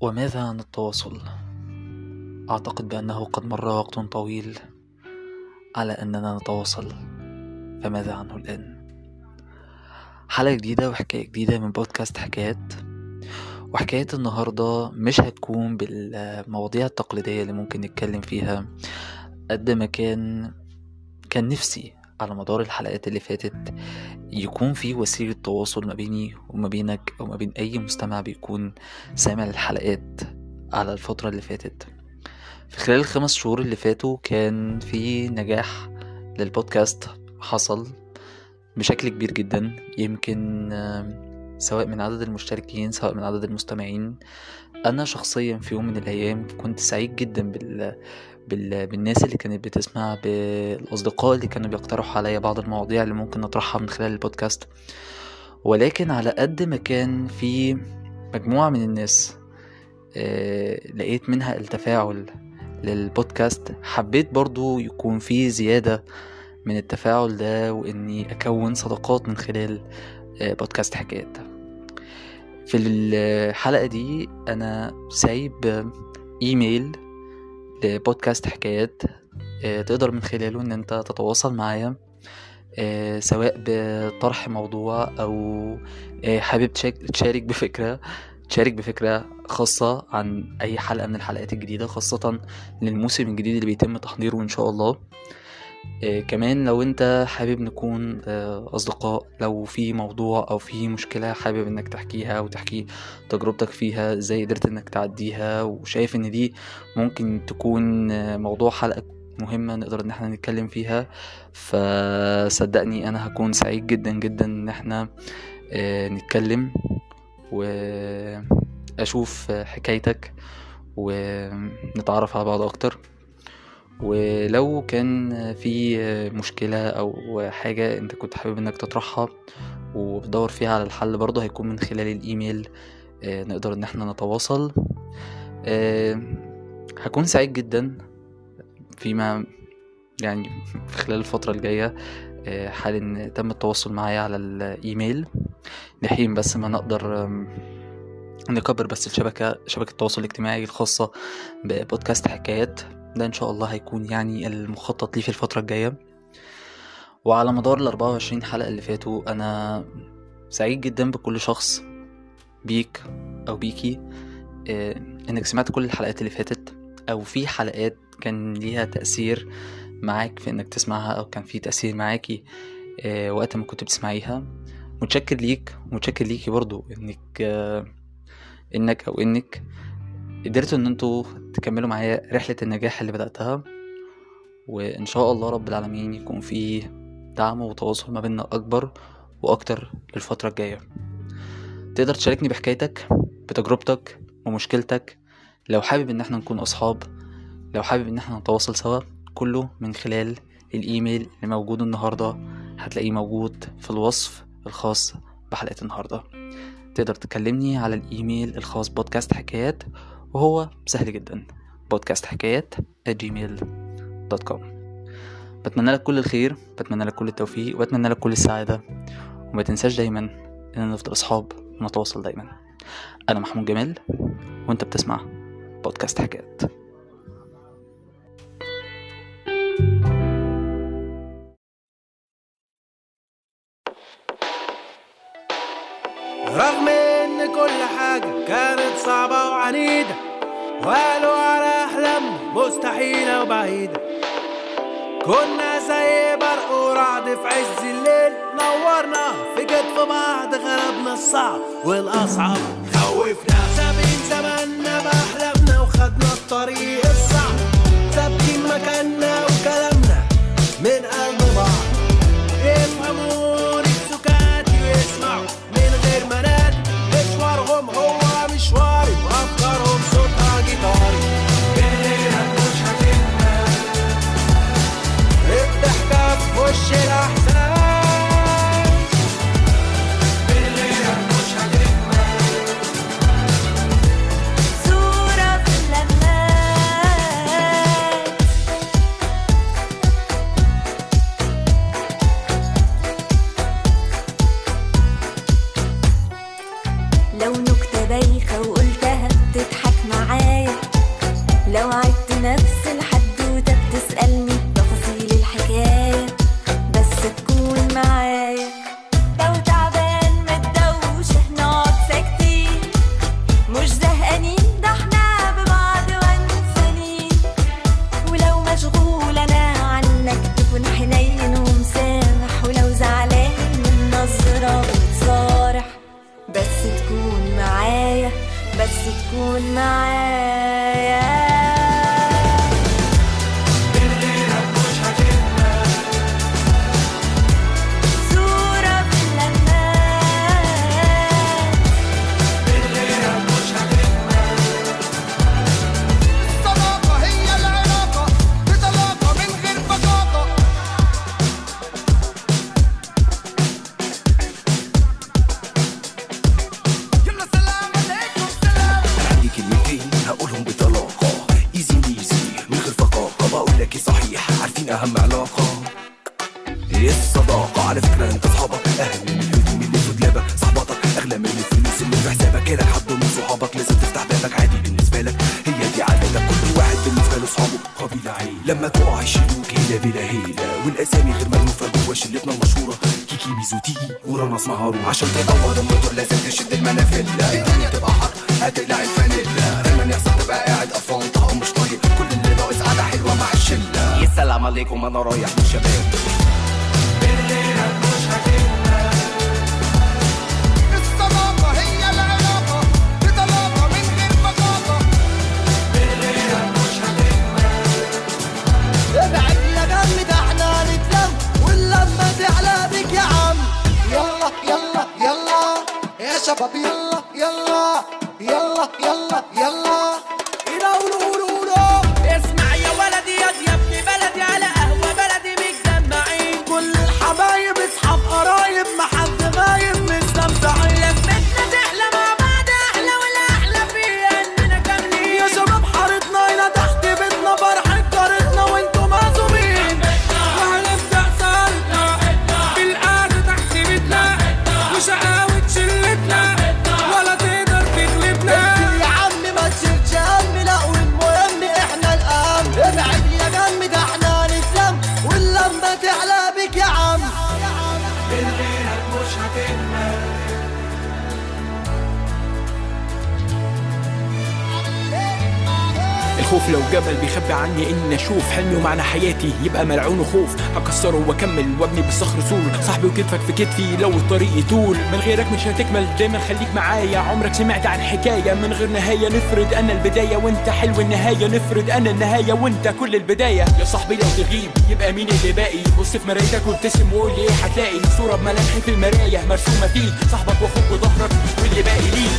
وماذا عن التواصل؟ أعتقد بأنه قد مر وقت طويل على أننا نتواصل فماذا عنه الآن؟ حلقة جديدة وحكاية جديدة من بودكاست حكايات وحكايه النهارده مش هتكون بالمواضيع التقليدية اللي ممكن نتكلم فيها قد ما كان كان نفسي على مدار الحلقات اللي فاتت يكون في وسيلة تواصل ما بيني وما بينك أو ما بين أي مستمع بيكون سامع الحلقات على الفترة اللي فاتت. في خلال الخمس شهور اللي فاتوا كان في نجاح للبودكاست حصل بشكل كبير جدا. يمكن سواء من عدد المشتركين سواء من عدد المستمعين. أنا شخصيا في يوم من الأيام كنت سعيد جدا بال بال... بالناس اللي كانت بتسمع بالأصدقاء اللي كانوا بيقترحوا عليا بعض المواضيع اللي ممكن نطرحها من خلال البودكاست. ولكن على قد ما كان في مجموعة من الناس آه لقيت منها التفاعل للبودكاست. حبيت برضو يكون في زيادة من التفاعل ده وإني أكون صداقات من خلال بودكاست حكايات. في الحلقة دي أنا سايب إيميل لبودكاست حكايات تقدر من خلاله إن أنت تتواصل معايا سواء بطرح موضوع أو حابب تشارك بفكرة تشارك بفكرة خاصة عن أي حلقة من الحلقات الجديدة خاصة للموسم الجديد اللي بيتم تحضيره إن شاء الله. كمان لو انت حابب نكون أصدقاء لو في موضوع أو في مشكلة حابب إنك تحكيها أو تحكي تجربتك فيها إزاي قدرت إنك تعديها وشايف إن دي ممكن تكون موضوع حلقة مهمة نقدر إن إحنا نتكلم فيها فصدقني أنا هكون سعيد جدا جدا إن إحنا نتكلم وأشوف حكايتك ونتعرف على بعض أكتر. ولو كان في مشكلة أو حاجة أنت كنت حابب إنك تطرحها وبتدور فيها على الحل برضه هيكون من خلال الإيميل نقدر إن إحنا نتواصل. هكون سعيد جدا فيما يعني في خلال الفترة الجاية حال إن تم التواصل معايا على الإيميل. لحين بس ما نقدر نكبر بس الشبكة شبكة التواصل الاجتماعي الخاصة ببودكاست حكايات. ده إن شاء الله هيكون يعني المخطط ليه في الفترة الجاية. وعلى مدار الأربعة وعشرين حلقة اللي فاتوا أنا سعيد جدا بكل شخص بيك أو بيكي. آه إنك سمعت كل الحلقات اللي فاتت أو في حلقات كان ليها تأثير معاك في إنك تسمعها أو كان في تأثير معاكي آه وقت ما كنت بتسمعيها. متشكر ليك ومتشكر ليكي برضو إنك آه إنك أو إنك قدرتوا إن أنتوا تكملوا معايا رحلة النجاح اللي بدأتها وإن شاء الله رب العالمين يكون في دعم وتواصل ما بيننا أكبر وأكتر للفترة الجاية. تقدر تشاركني بحكايتك بتجربتك ومشكلتك لو حابب إن إحنا نكون أصحاب لو حابب إن إحنا نتواصل سوا كله من خلال الإيميل اللي موجود النهاردة. هتلاقيه موجود في الوصف الخاص بحلقة النهاردة. تقدر تكلمني على الإيميل الخاص بودكاست حكايات وهو سهل جدا. بودكاست حكايات gmail.com بتمنى لك كل الخير بتمنى لك كل التوفيق وبتمنى لك كل السعادة. وما تنساش دايما اننا نفضل أصحاب ونتواصل دايما. أنا محمود جمال وأنت بتسمع بودكاست حكايات. وبعيدة كنا زي برق ورعد في عز الليل نورنا في كتف بعض غلبنا الصعب والأصعب. خوفنا سابقين زماننا بأحلامنا وخدنا الطريق. بس تكون معايا. عارفين أهم علاقة. الصداقة؟ على فكرة أنت صحابك اهم من الهدوم اللي في دولابك صحباتك أغلى من الفلوس اللي في حسابك كده حد من صحابك لازم تفتح بابك عادي بالنسبة لك. هي دي عادتك كل واحد بالنسبة له صحابه قبيلة عيلة. لما تقع يشيلوك هيلة بلا هيلة. والأسامي غير مألوفة جوا شلتنا المشهورة كيكي ميزو تيجي ورانا اسمها عشان تدور الموتور لازم تشد المنافلة الدنيا تبقى حر هتقلع الفانيلا. دايما يحصل تبقى قاعد قرفان. الشلة يا سلام عليكم أنا رايح للشباب الصداقة هي العلاقة بطلاقة من غير ابعد يا ده إحنا نتلم. واللمة تعلى بك يا عم. يلا يلا يلا. يا شباب يلا يلا. يلا يلا يلا. الخوف لو جبل بيخبي عني إني أشوف حلمي ومعنى حياتي يبقى ملعون وخوف. هكسره وأكمل وأبني بالصخر سور صاحبي وكتفك في كتفي لو الطريق يطول من غيرك مش هتكمل دايما خليك معايا. عمرك سمعت عن حكاية من غير نهاية. نفرض أنا البداية وأنت حلو النهاية نفرض أنا النهاية وأنت كل البداية. يا صاحبي لو تغيب يبقى مين اللي باقي؟ بص في مرايتك وابتسم وقول لي إيه هتلاقي؟ صورة بملامحي في المراية مرسومة فيك صاحبك واخوك وظهرك واللي باقي ليك